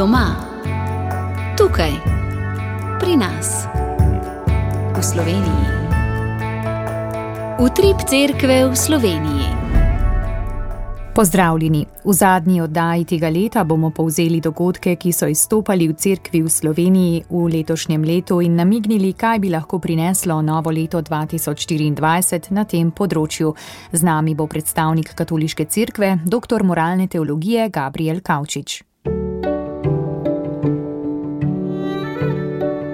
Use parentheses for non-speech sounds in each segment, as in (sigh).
Doma, tukaj, pri nas, v Sloveniji. Utrip cerkve v Sloveniji. Pozdravljeni. V zadnji oddaji tega leta bomo povzeli dogodke, ki so izstopali v cerkvi v Sloveniji v letošnjem letu in namignili, kaj bi lahko prineslo novo leto 2024 na tem področju. Z nami bo predstavnik Katoliške cerkve, dr. moralne teologije Gabriel Kavčič.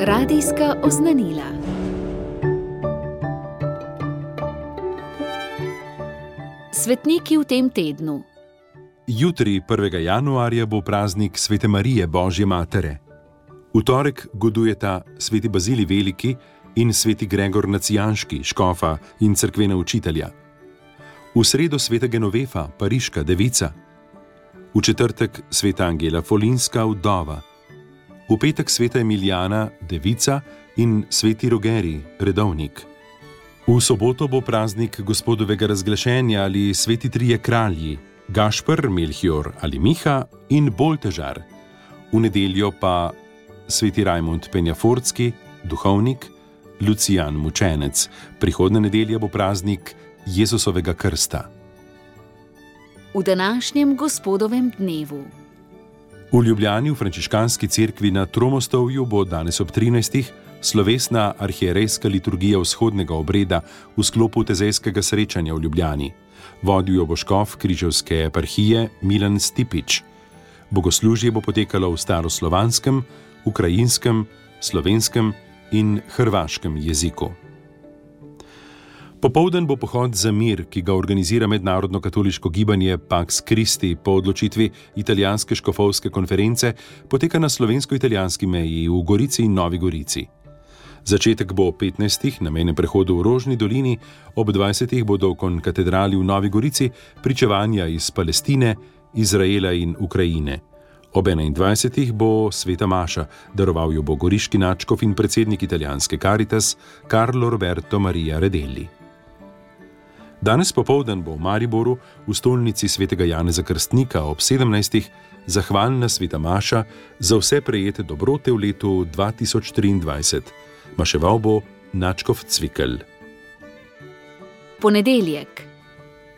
Radijska oznanila. Svetniki v tem tednu. Jutri, 1. januarja, bo praznik Svete Marije Božje Matere. V torek godujeta sveti Bazili Veliki in sveti Gregor Nacijanški, škofa in crkvena učitelja. V sredo sveta Genovefa, pariška devica. V četrtek sveta Angela Folinska, vdova. V petek sveta Emilijana, devica in sveti Rogeri, redovnik. V soboto bo praznik gospodovega razglašenja ali sveti trije kralji, Gašpr, Melchior ali Miha in Boltežar. V nedeljo pa sveti Rajmond Penjafordski, duhovnik, Lucijan Mučenec. Prihodne nedelje bo praznik Jezusovega krsta. V današnjem gospodovem dnevu. V Ljubljani v Frančiškanski cerkvi na Tromostovju bo danes ob 13. slovesna arhierejska liturgija vzhodnega obreda v sklopu tezejskega srečanja v Ljubljani. Vodil jo bo škof križevske eparhije Milan Stipič. Bogoslužje bo potekalo v staroslovanskem, ukrajinskem, slovenskem in hrvaškem jeziku. Popoldan bo pohod za mir, ki ga organizira mednarodno katoliško gibanje Pax Christi po odločitvi italijanske škofovske konference, poteka na slovensko-italijanski meji v Gorici in Novi Gorici. Začetek bo ob 15. na mejnem prehodu v Rožni dolini, ob 20. bodo v konkatedrali v Novi Gorici pričevanja iz Palestine, Izraela in Ukrajine. Ob 21. bo Sveta Maša, daroval jo bo goriški načkov in predsednik italijanske Caritas Carlo Roberto Maria Redelli. Danes popovdan bo v Mariboru, v stolnici svetega Janeza Krstnika ob 17. zahvalna sveta Maša za vse prejete dobrote v letu 2023. Maševal bo Načkov Cvikl. Ponedeljek.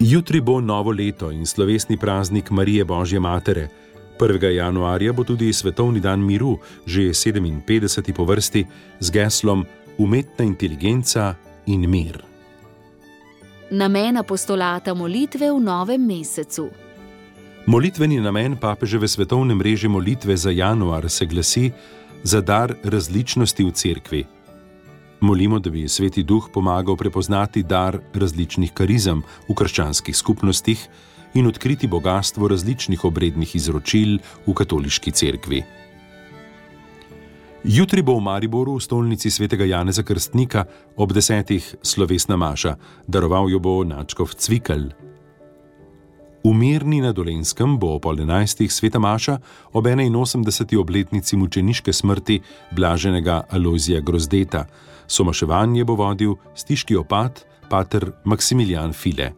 Jutri bo novo leto in slovesni praznik Marije Božje Matere. 1. januarja bo tudi svetovni dan miru, že 57. po vrsti, z geslom Umetna inteligenca in mir. Namen apostolata molitve v novem mesecu. Molitveni namen papeževe svetovne mreže molitve za januar se glasi: Za dar različnosti v cerkvi. Molimo, da bi Sveti Duh pomagal prepoznati dar različnih karizem v krščanskih skupnostih in odkriti bogatstvo različnih obrednih izročil v katoliški cerkvi. Jutri bo v Mariboru v stolnici svetega Janeza Krstnika ob desetih slovesna maša, daroval jo bo Načkov Cvikl. V Mirni na Dolenskem bo po 11. sveta maša ob 81. obletnici mučeniške smrti blaženega Alozija Grozdeta. Somaševanje bo vodil stiški opat pater Maksimilijan File.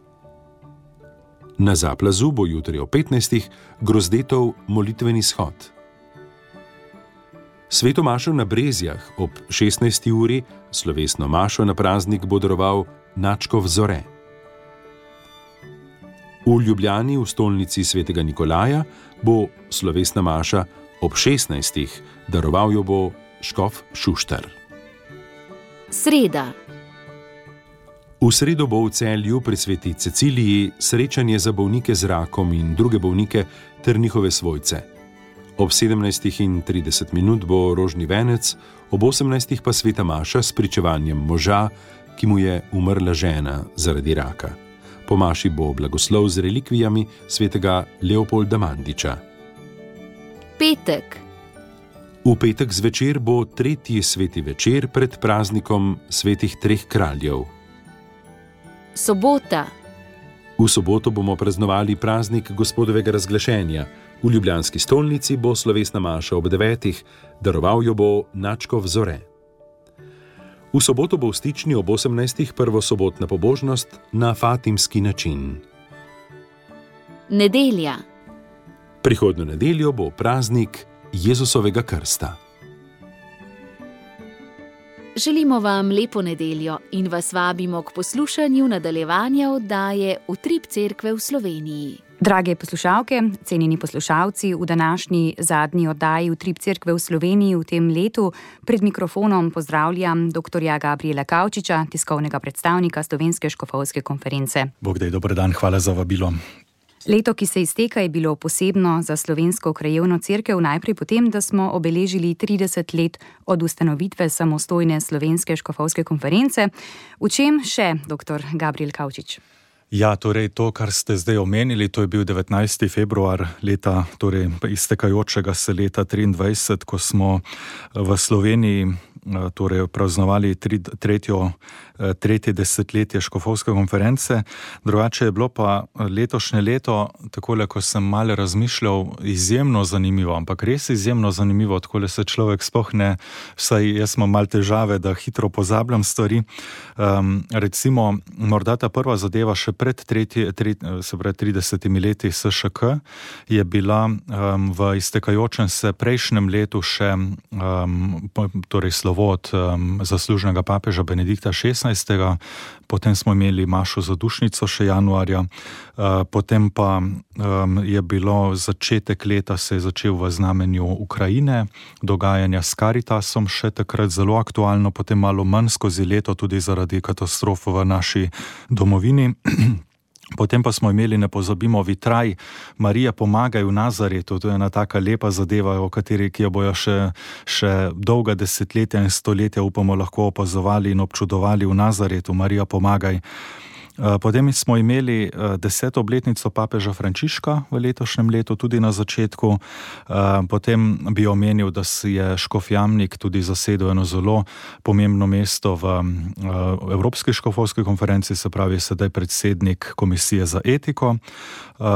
Na zaplazu bo jutri o 15. grozdetov molitveni shod. Sveto mašo na Brezjah ob 16. uri, slovesno mašo na praznik bo daroval Načkov Zore. V Ljubljani v stolnici svetega Nikolaja bo slovesna maša ob 16. daroval jo bo Škof Šuštar. Sreda. V sredo bo v celju pri sveti Ceciliji srečanje za bolnike z rakom in druge bolnike ter njihove svojce. Ob 17.30 minut bo rožni venec, ob 18. pa sveta Maša s pričevanjem moža, ki mu je umrla žena zaradi raka. Po Maši bo blagoslov z relikvijami svetega Leopolda Mandiča. Petek. V petek zvečer bo tretji sveti večer pred praznikom svetih treh kraljev. Sobota. V soboto bomo praznovali praznik gospodovega razglašenja. V Ljubljanski stolnici bo slovesna maša ob devetih, daroval jo bo Načkov Zore. V soboto bo v stični ob 18. prvo sobotna pobožnost na fatimski način. Nedelja. Prihodno nedeljo bo praznik Jezusovega krsta. Želimo vam lepo nedeljo in vas vabimo k poslušanju nadaljevanja oddaje Utrip Cerkve v Sloveniji. Drage poslušalke, cenjeni poslušalci, v današnji zadnji oddaji Utrip Cerkve v Sloveniji v tem letu pred mikrofonom pozdravljam dr. Gabriela Kavčiča, tiskovnega predstavnika Slovenske škofovske konference. Bog dej, dober dan, hvala za vabilo. Leto, ki se izteka, je bilo posebno za slovensko krajevno crkvo, najprej potem, da smo obeležili 30 let od ustanovitve samostojne slovenske škofovske konference. V čem še, dr. Gabriel Kavčič? Ja, torej to, kar ste zdaj omenili, to je bil 19. februar leta, torej iztekajočega se leta 23, ko smo v Sloveniji torej praznovali tri, tretjo Eh, tretje desetletje Škofovske konference. Drugače je bilo pa letošnje leto, tako le, ko sem malo razmišljal, izjemno zanimivo, ampak res izjemno zanimivo, tako le se človek spohne, vsaj jaz imam malo težave, da hitro pozabljam stvari. Um, recimo, morda ta prva zadeva še pred tretje, tri, se pravi 30 leti SŠK je bila um, v iztekajočem se prejšnjem letu še um, torej slovo od um, zaslužnega papeža Benedikta XVI. 16. Potem smo imeli Mašo za dušnico še januarja, eh, potem pa je bilo začetek leta se je začel v znamenju Ukrajine, dogajanja s Karitasom še takrat zelo aktualno, potem malo manj skozi leto tudi zaradi katastrof v naši domovini. Potem pa smo imeli, ne pozabimo, vitraj Marija pomagaj v Nazaretu. To je ena taka lepa zadeva, o kateri jo bojo še, še dolga desetletja in stoletja, upamo, lahko opazovali in občudovali v Nazaretu. Marija pomagaj. Eh, potem smo imeli eh, deseto obletnico papeža Frančiška v letošnjem letu, tudi na začetku. Eh, potem bi omenil, da si je Škofjamnik tudi zasedel eno zelo pomembno mesto v Evropski škofovski konferenci, se pravi, sedaj predsednik Komisije za etiko.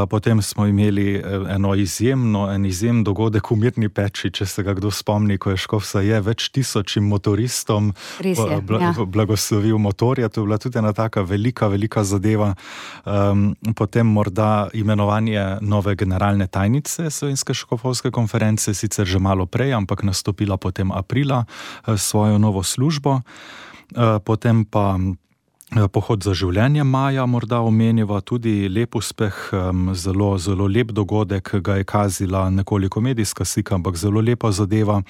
Potem smo imeli eno izjemno, en izjemen dogodek v Mirni peči, če se ga kdo spomni, ko je Škofsa je več tisočim motoristom je, bl ja. blagoslovil motorja. To je bila tudi ena taka velika, velika velika zadeva. Um, potem morda imenovanje nove generalne tajnice Slovenske škofovske konference, sicer že malo prej, ampak nastopila potem aprila uh, svojo novo službo. Uh, potem pa Eh, pohod za življenje Maja, morda omenjava tudi lep uspeh, zelo, zelo lep dogodek, ga je kazila nekoliko medijska slika, ampak zelo lepa zadeva.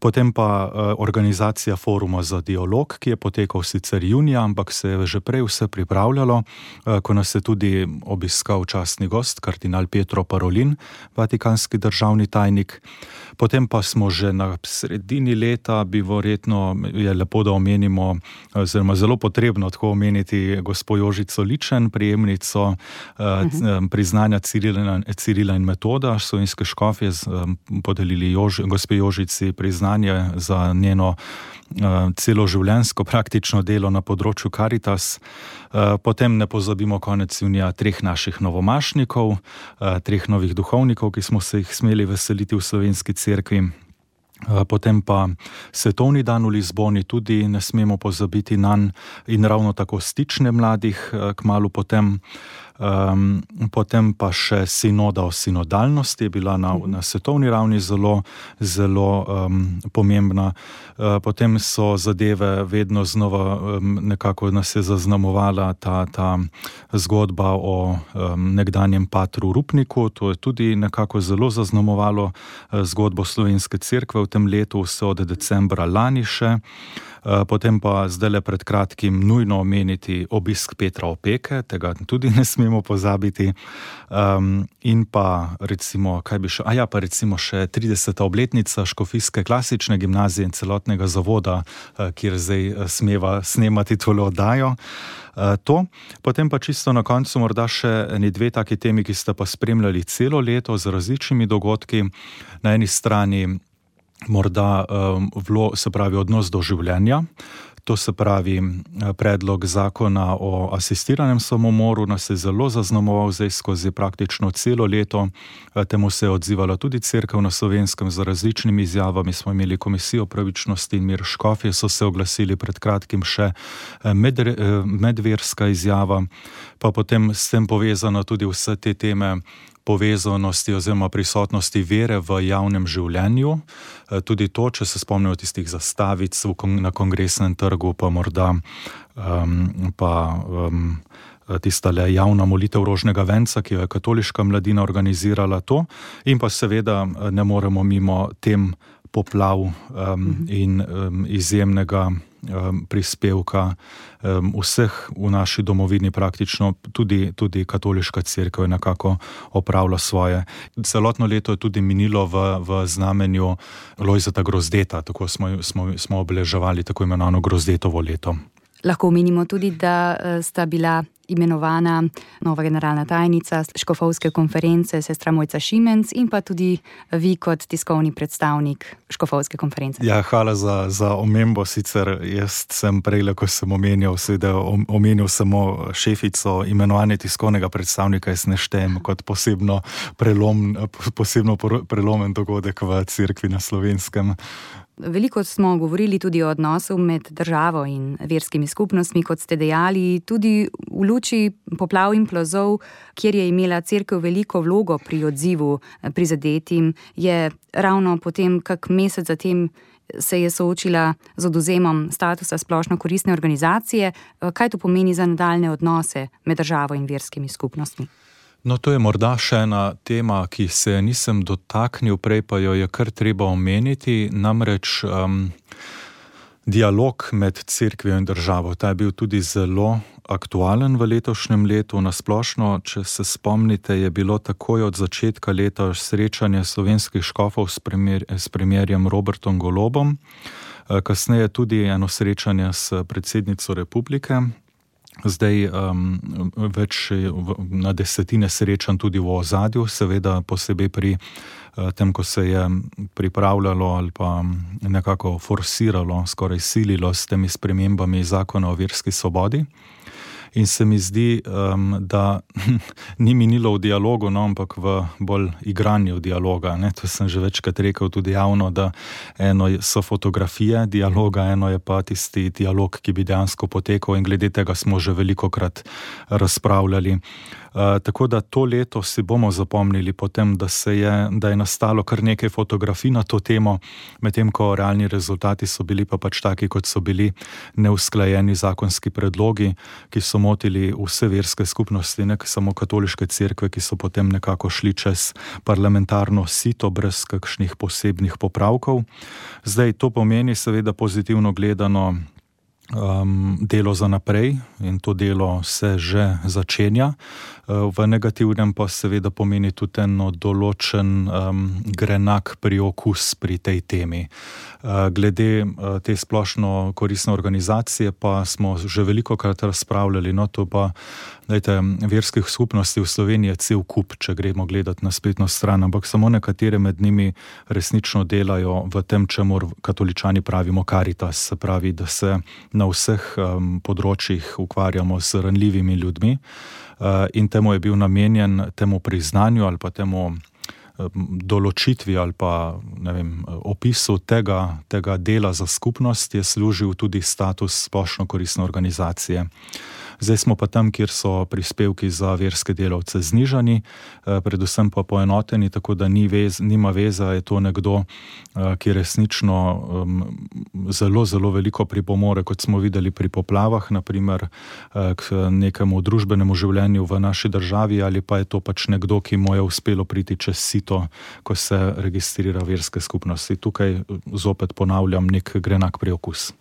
Potem pa eh, organizacija foruma za dialog, ki je potekal sicer junija, ampak se je že prej vse pripravljalo, eh, ko nas je tudi obiskal častni gost, kardinal Petro Parolin, vatikanski državni tajnik. Potem pa smo že na sredini leta, bi verjetno je lepo, da omenimo, oziroma zelo potrebno tako omeniti gospod Jožico Ličen, prijemnico uh -huh. priznanja Cirila, Cirila in Metoda, slovenske škofje, podelili Jož, gospe Jožici priznanje za njeno uh, celoživljenjsko praktično delo na področju Karitas. Potem ne pozabimo konec junija treh naših novomašnikov, treh novih duhovnikov, ki smo se jih smeli veseliti v slovenski cerkvi. Eh, potem pa svetovni dan v Lizboni, tudi ne smemo pozabiti na njega, in ravno tako stične mladih, eh, kmalo potem. Um, potem pa še sinoda o sinodalnosti je bila na, na svetovni ravni zelo, zelo um, pomembna. Uh, potem so zadeve vedno znova um, nekako nas je zaznamovala ta, ta zgodba o um, nekdanjem patru Rupniku. To je tudi nekako zelo zaznamovalo uh, zgodbo slovenske cerkve v tem letu, vse od decembra lani še. Eh, potem pa zdaj le pred kratkim nujno omeniti obisk Petra Opeke, tega tudi (laughs) ne smemo pozabiti. Um, in pa recimo, kaj bi še, a ja, pa recimo še 30. obletnica Škofijske klasične gimnazije in celotnega zavoda, uh, kjer zdaj uh, smeva snemati tole oddajo. To. Potem pa čisto na koncu morda še eni dve taki temi, ki ste pa spremljali celo leto z različnimi dogodki. Na eni strani morda um, vlo, se pravi odnos do življenja. To se pravi, predlog zakona o asistiranem samomoru nas je zelo zaznamoval zdaj skozi praktično celo leto. Eh, temu se je odzivala tudi crkva na slovenskem z različnimi izjavami. Smo imeli komisijo pravičnosti in mir škofje, so se oglasili pred kratkim še eh, med, medverska izjava, pa potem s tem povezano tudi vse te teme povezanosti oziroma prisotnosti vere v javnem življenju. Eh, tudi to, če se spomnimo tistih zastavic na kongresnem trgu, pa morda um, pa. Um, Tista le javna molitev rožnega venca, ki jo je katoliška mladina organizirala, to, in pa seveda ne moremo mimo tem poplav um, in um, izjemnega um, prispevka um, vseh v naši domovini, praktično tudi, tudi katoliška crkva je nekako opravila svoje. Celotno leto je tudi minilo v, v znamenju Lojzeta Grozdeta, tako smo, smo, smo obeleževali tako imenovano Grozdetovo leto. Lahko omenimo tudi, da eh, sta bila imenovana nova generalna tajnica Škofovske konference, sestra Mojca Šimenc in pa tudi vi kot tiskovni predstavnik Škofovske konference. Ja, hvala za, za omembo. Sicer jaz sem prej, ko sem omenjal, seveda omenil samo šefico imenovanja tiskovnega predstavnika, jaz ne štejem kot posebno, prelom, posebno prelomen dogodek v crkvi na slovenskem. Veliko smo govorili tudi o odnosu med državo in verskimi skupnostmi, kot ste dejali, tudi v luči poplav in plazov, kjer je imela crkva veliko vlogo pri odzivu prizadetim, je ravno potem, kak mesec zatem. Se je soočila z oduzemom statusa splošno koristne organizacije. Kaj to pomeni za nadaljne odnose med državo in verskimi skupnostmi? No, to je morda še ena tema, ki se nisem dotaknil, prej pa jo je kar treba omeniti. Namreč um, dialog med crkvijo in državo. Ta je bil tudi zelo aktualen v letošnjem letu. Nasplošno, če se spomnite, je bilo takoj od začetka leta srečanje slovenskih škofov s, premier, s premjerjem Robertom Golobom, eh, kasneje tudi eno srečanje s predsednico republike zdaj um, več na desetine srečanj tudi v ozadju, seveda posebej pri uh, tem, ko se je pripravljalo ali pa nekako forsiralo, skoraj sililo s temi spremembami zakona o verski svobodi. In se mi zdi, um, da (laughs) ni minilo v dialogu, no, ampak v bolj igranju dialoga. Ne. To sem že večkrat rekel tudi javno, da eno so fotografije dialoga, eno je pa tisti dialog, ki bi dejansko potekal, in glede tega smo že veliko krat razpravljali. Eh, tako da to leto si bomo zapomnili, potem, da, je, da je nastalo kar nekaj fotografij na to temo, medtem ko realni rezultati so bili pa pač taki, kot so bili neusklajeni zakonski predlogi, ki so motili vse verske skupnosti, ne samo katoliške cerkve, ki so potem nekako šli čez parlamentarno sito, brez kakšnih posebnih popravkov. Zdaj to pomeni, seveda, pozitivno gledano um, delo za naprej in to delo se že začenja. Uh, v negativnem pa seveda pomeni tudi eno določen um, grenak priokus pri tej temi. Uh, glede uh, te splošno koristne organizacije pa smo že veliko krat razpravljali, no to pa dajte, verskih skupnosti v Sloveniji je cel kup, če gremo gledati na spletno stran, ampak samo nekatere med njimi resnično delajo v tem, čemu katoličani pravimo karitas, se pravi, da se na vseh um, področjih ukvarjamo s ranljivimi ljudmi uh, in temu je bil namenjen temu priznanju ali pa temu um, določitvi ali pa vem, opisu tega, tega dela za skupnost je služil tudi status splošno koristne organizacije. Zdaj smo pa tam, kjer so prispevki za verske delavce znižani, eh, predvsem pa poenoteni, tako da ni vez, nima veze, je to nekdo, eh, ki resnično zelo, zelo veliko pripomore, kot smo videli pri poplavah, naprimer eh, k nekemu družbenemu življenju v naši državi, ali pa je to pač nekdo, ki mu je uspelo priti čez sito, ko se registrira verske skupnosti. Tukaj zopet ponavljam nek grenak priokus.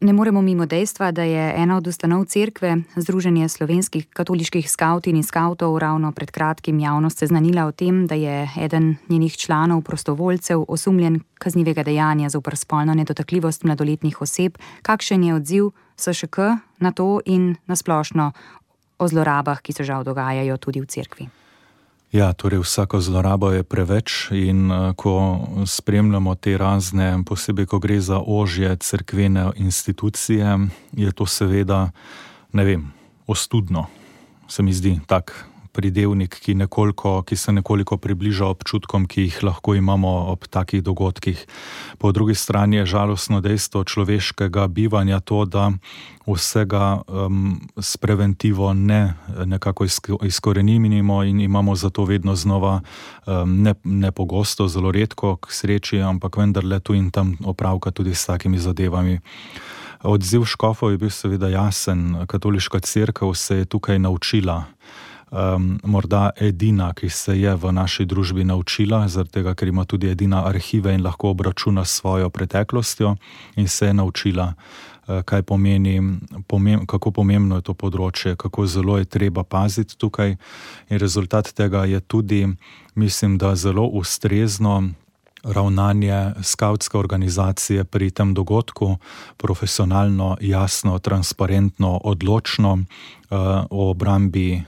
Ne moremo mimo dejstva, da je ena od ustanov cerkve, Združenje slovenskih katoliških skavtin in skavtov, ravno pred kratkim javnost seznanila o tem, da je eden njenih članov prostovoljcev osumljen kaznivega dejanja za uprspolno nedotakljivost mladoletnih oseb. Kakšen je odziv SŠK na to in na splošno o zlorabah, ki se žal dogajajo tudi v cerkvi? Ja, torej vsako zlorabo je preveč in uh, ko spremljamo te razne, posebej ko gre za ožje crkvene institucije, je to seveda, ne vem, ostudno, se mi zdi tak pridevnik, ki, nekoliko, ki se nekoliko približa občutkom, ki jih lahko imamo ob takih dogodkih. Po drugi strani je žalostno dejstvo človeškega bivanja to, da vsega um, s preventivo ne nekako izkorenimo in imamo zato vedno znova um, ne, ne pogosto, zelo redko k sreči, ampak vendarle tu in tam opravka tudi s takimi zadevami. Odziv škofov je bil seveda jasen. Katoliška crkva se je tukaj naučila. Um, morda edina, ki se je v naši družbi naučila, zaradi tega, ker ima tudi edina arhive in lahko obračuna s svojo preteklostjo, in se je naučila, uh, kaj pomeni, pomem, kako pomembno je to področje, kako zelo je treba paziti tukaj. In rezultat tega je tudi, mislim, da zelo ustrezno ravnanje skautske organizacije pri tem dogodku, profesionalno, jasno, transparentno, odločno uh, o obrambi,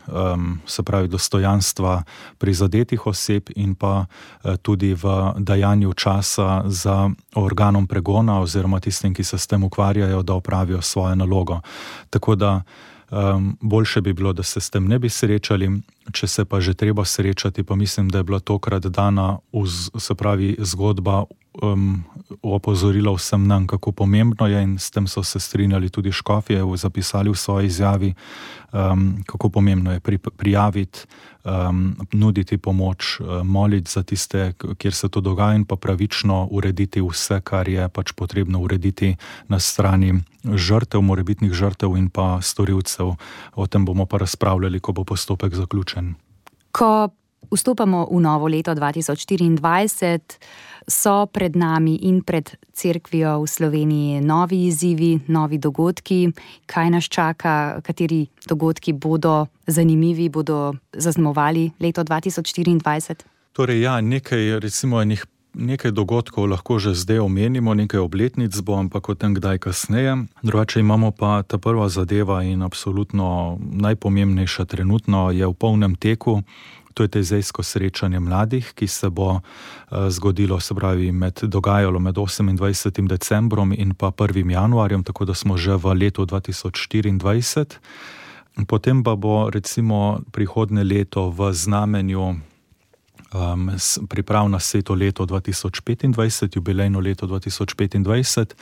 se pravi, dostojanstva prizadetih oseb in pa uh, tudi v dajanju časa za organom pregona oziroma tistim, ki se s tem ukvarjajo, da opravijo svojo nalogo. Tako da um, boljše bi bilo, da se s tem ne bi srečali, če se pa že treba srečati, pa mislim, da je bila tokrat dana, uz, se pravi, zgodba um, opozorila vsem nam, kako pomembno je, in s tem so se strinjali tudi škofje, zapisali v svoji izjavi, um, kako pomembno je pri, prijaviti, um, nuditi pomoč, um, moliti za tiste, kjer se to dogaja, in pa pravično urediti vse, kar je pač potrebno urediti na strani žrtev, morebitnih žrtev in pa storilcev. O tem bomo pa razpravljali, ko bo postopek zaključen. Ko vstopamo v novo leto 2024, so pred nami in pred crkvijo v Sloveniji novi izzivi, novi dogodki. Kaj nas čaka, kateri dogodki bodo zanimivi, bodo zaznamovali leto 2024? Torej, ja, nekaj, recimo, enih. Nekaj dogodkov lahko že zdaj omenimo, nekaj obletnic bo, ampak o tem kdaj kasneje. Drugače imamo pa ta prva zadeva in absolutno najpomembnejša trenutno je v polnem teku. To je tezejsko srečanje mladih, ki se bo uh, zgodilo, se pravi, med, dogajalo med 28. decembrom in pa 1. januarjem, tako da smo že v letu 2024. Potem pa bo recimo prihodne leto v znamenju um, priprav na sveto leto 2025, jubilejno leto 2025,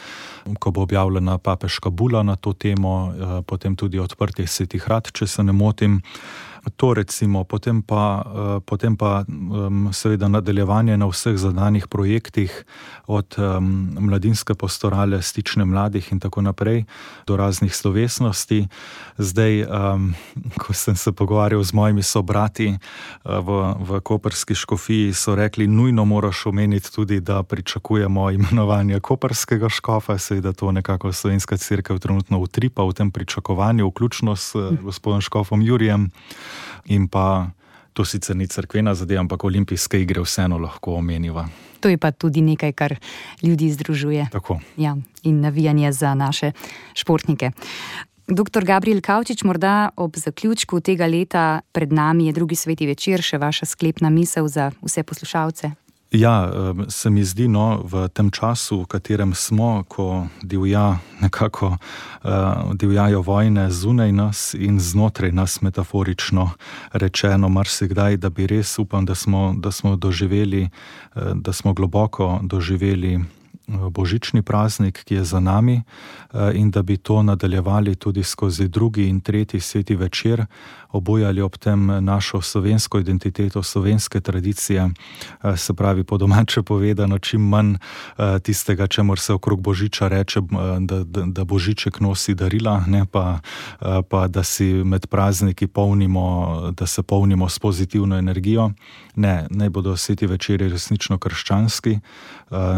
ko bo objavljena papeška bula na to temo, uh, potem tudi odprtje svetih rad, če se ne motim. To recimo, potem pa, uh, potem pa seveda nadaljevanje na vseh zadanih projektih, od mladinske postorale, stične mladih in tako naprej, do raznih slovesnosti. Zdaj, (laughs) ko sem se pogovarjal z mojimi sobrati uh, v, v Koperski škofiji, so rekli, nujno moraš omeniti tudi, da pričakujemo imenovanje Koperskega škofa, seveda to nekako slovenska crkva trenutno utripa v tem pričakovanju, vključno s uh, gospodom Škofom Jurijem in pa to sicer ni crkvena zadeva, ampak olimpijske igre vseeno lahko omeniva. To je pa tudi nekaj, kar ljudi združuje. Ja, in navijanje za naše športnike. Doktor Gabriel Kavčič, morda ob zaključku tega leta pred nami je drugi sveti večer, še vaša sklepna misel za vse poslušalce. Ja, se mi zdi, no, v tem času, v katerem smo, ko divja nekako, uh, divjajo vojne zunaj nas in znotraj nas, metaforično rečeno, marsikdaj, da bi res upam, da smo, da smo doživeli, uh, da smo globoko doživeli božični praznik, ki je za nami, eh, in da bi to nadaljevali tudi skozi drugi in tretji sveti večer, obojali ob tem našo slovensko identiteto, slovenske tradicije, eh, se pravi, po domače povedano, čim manj eh, tistega, čemu se okrog božiča reče, da, da, da božiček nosi darila, ne pa, pa da si med prazniki polnimo, da se polnimo s pozitivno energijo. Ne, naj bodo sveti večeri resnično krščanski,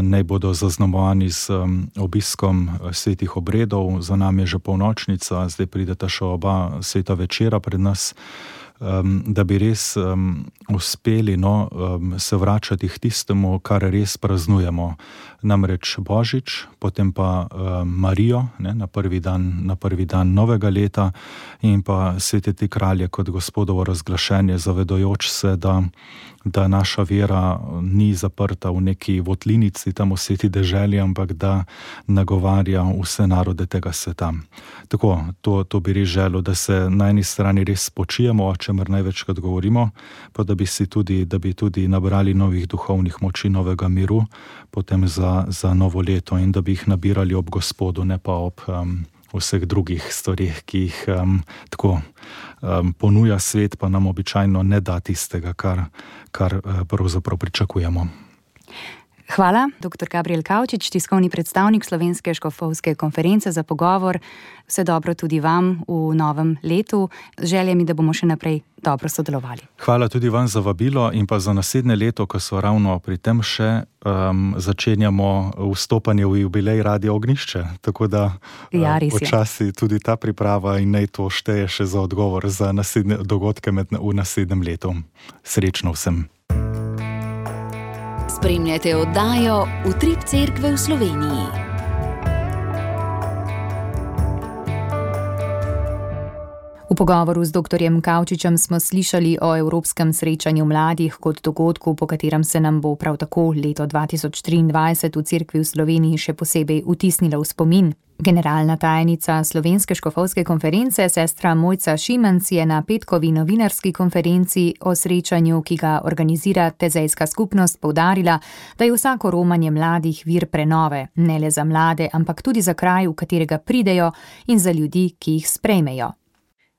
naj bodo zaznamovani z obiskom svetih obredov, za nami je že polnočnica, zdaj prideta še oba sveta večera pred nas. Um, da bi res um, uspeli no, um, se vračati k tistemu, kar res praznujemo, namreč Božič, potem pa um, Marijo ne, na, prvi dan, na prvi dan novega leta in pa svetiti kralje kot gospodovo razglašenje, zavedojoč se, da da naša vera ni zaprta v neki votlinici, tam v sveti deželi, ampak da nagovarja vse narode tega sveta. Tako, to, to bi res želel, da se na eni strani res spočijemo, če čemer največkrat govorimo, pa da bi tudi, da bi tudi nabrali novih duhovnih moči, novega miru, potem za, za novo leto in da bi jih nabirali ob Gospodu, ne pa ob um, vseh drugih stvarih, ki jih um, tako um, ponuja svet, pa nam običajno ne da tistega, kar, kar uh, pravzaprav pričakujemo. Hvala, dr. Gabriel Kavčič, tiskovni predstavnik Slovenske škofovske konference za pogovor. Vse dobro tudi vam v novem letu. Želje mi, da bomo še naprej dobro sodelovali. Hvala tudi vam za vabilo in pa za naslednje leto, ko so ravno pri tem še um, začenjamo vstopanje v jubilej Radio Ognišče. Tako da ja, um, počasi tudi ta priprava in naj to šteje še za odgovor za naslednje dogodke med, v naslednjem letu. Srečno vsem! Spremljate oddajo Utrip Cerkve v Sloveniji. V pogovoru z dr. Kavčičem smo slišali o Evropskem srečanju mladih kot dogodku, po katerem se nam bo prav tako leto 2023 v Cerkvi v Sloveniji še posebej utisnilo v spomin. Generalna tajnica Slovenske škofovske konference, sestra Mojca Šimenc, je na petkovi novinarski konferenci o srečanju, ki ga organizira Tezejska skupnost, povdarila, da je vsako romanje mladih vir prenove, ne le za mlade, ampak tudi za kraj, v katerega pridejo in za ljudi, ki jih sprejmejo.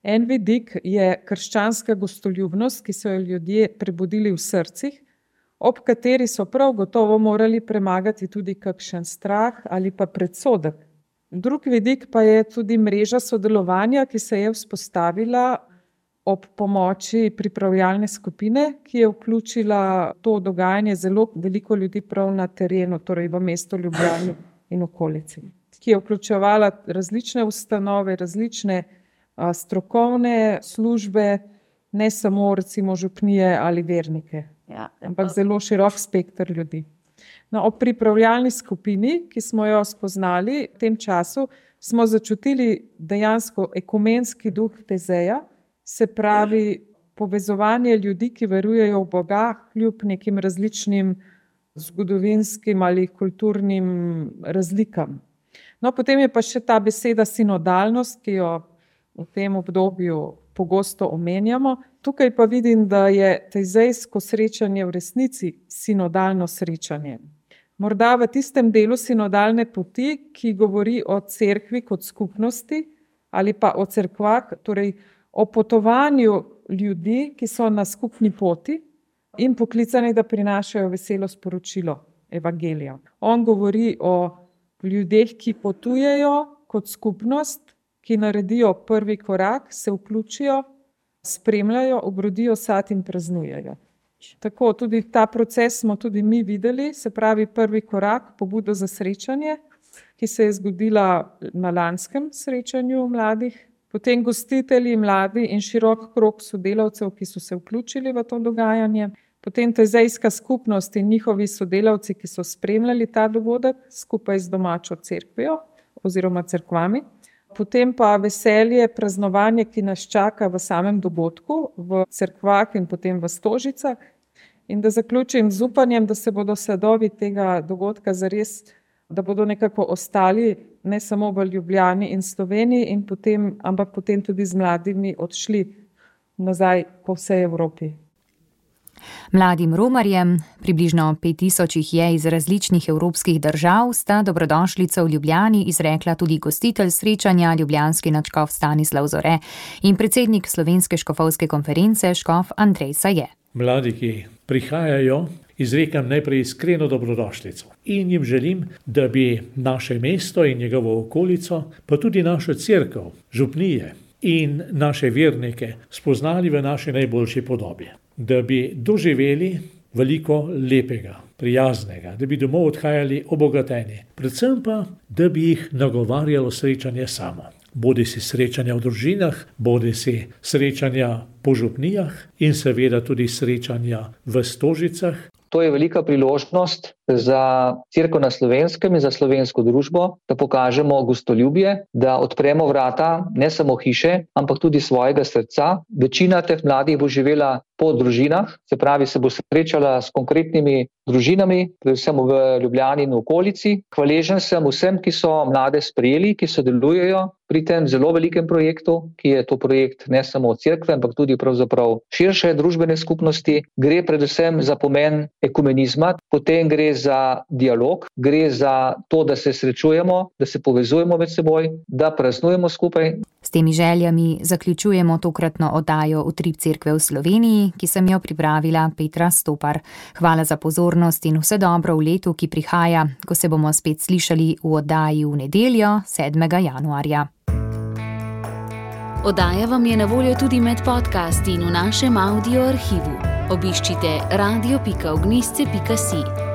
En vidik je krščanska gostoljubnost, ki so jo ljudje prebudili v srcih, ob kateri so prav gotovo morali premagati tudi kakšen strah ali pa predsodek. Drugi vidik pa je tudi mreža sodelovanja, ki se je vzpostavila ob pomoči pripravljalne skupine, ki je vključila to dogajanje zelo veliko ljudi prav na terenu, torej v mestu Ljubljani in okolici, ki je vključevala različne ustanove, različne a, strokovne službe, ne samo recimo župnije ali vernike, ja, ampak zelo širok spektr ljudi. No, ob pripravljalni skupini, ki smo jo spoznali v tem času, smo začutili dejansko ekumenski duh Tezeja, se pravi povezovanje ljudi, ki verujejo v Boga, kljub nekim različnim zgodovinskim ali kulturnim razlikam. No, potem je pa še ta beseda sinodalnost, ki jo v tem obdobju pogosto omenjamo. Tukaj pa vidim, da je tezejsko srečanje v resnici sinodalno srečanje morda v tistem delu sinodalne poti, ki govori o cerkvi kot skupnosti ali pa o cerkvah, torej o potovanju ljudi, ki so na skupni poti in poklicani, da prinašajo veselo sporočilo Evangelija. On govori o ljudeh, ki potujejo kot skupnost, ki naredijo prvi korak, se vključijo, spremljajo, obrodijo sad in praznujejo. Tako, tudi ta proces smo tudi mi videli, se pravi, prvi korak, pobudo za srečanje, ki se je zgodila na lanskem srečanju mladih, potem gostitelji, mladi in širok krok sodelavcev, ki so se vključili v to dogajanje, potem tezejska skupnost in njihovi sodelavci, ki so spremljali ta dogodek skupaj z domačo crkvijo oziroma crkvami. Potem pa veselje, praznovanje, ki nas čaka v samem dogodku, v crkvah in potem v stožicah, In da zaključim z upanjem, da se bodo sadovi tega dogodka zares, da bodo nekako ostali ne samo v Ljubljani in Sloveniji, in potem, ampak potem tudi z mladimi odšli nazaj po vsej Evropi. Mladim romarjem, približno 5000 jih je iz različnih evropskih držav, sta dobrodošlico v Ljubljani izrekla tudi gostitelj srečanja Ljubljanski načkov Stanislav Zore in predsednik Slovenske škofovske konference Škof Andrej Saje. Mladi, ki prihajajo, izrekam najprej iskreno dobrodošlico in jim želim, da bi naše mesto in njegovo okolico, pa tudi našo crkvo, župnije in naše vernike spoznali v naši najboljši podobi. Da bi doživeli veliko lepega, prijaznega, da bi domov odhajali obogateni, predvsem pa, da bi jih nagovarjalo srečanje samo bodi si srečanja v družinah, bodi si srečanja po župnijah in seveda tudi srečanja v stožicah. To je velika priložnost, za crkvo na slovenskem in za slovensko družbo, da pokažemo gostoljubje, da odpremo vrata ne samo hiše, ampak tudi svojega srca. Večina teh mladih bo živela po družinah, se pravi, se bo srečala s konkretnimi družinami, predvsem v Ljubljani in okolici. Hvaležen sem vsem, ki so mlade sprejeli, ki sodelujejo pri tem zelo velikem projektu, ki je to projekt ne samo crkve, ampak tudi širše družbene skupnosti. Gre predvsem za pomen ekumenizma, potem gre za dialog, gre za to, da se srečujemo, da se povezujemo med seboj, da praznujemo skupaj. Temi željami zaključujemo tokratno oddajo Utrip Cerkve v Sloveniji, ki sem jo pripravila Petra Stopar. Hvala za pozornost in vse dobro v letu, ki prihaja, ko se bomo spet slišali v oddaji v nedeljo 7. januarja. Oddaja vam je na voljo tudi med podcasti in v našem audio arhivu. Obiščite radio.ognisce.si.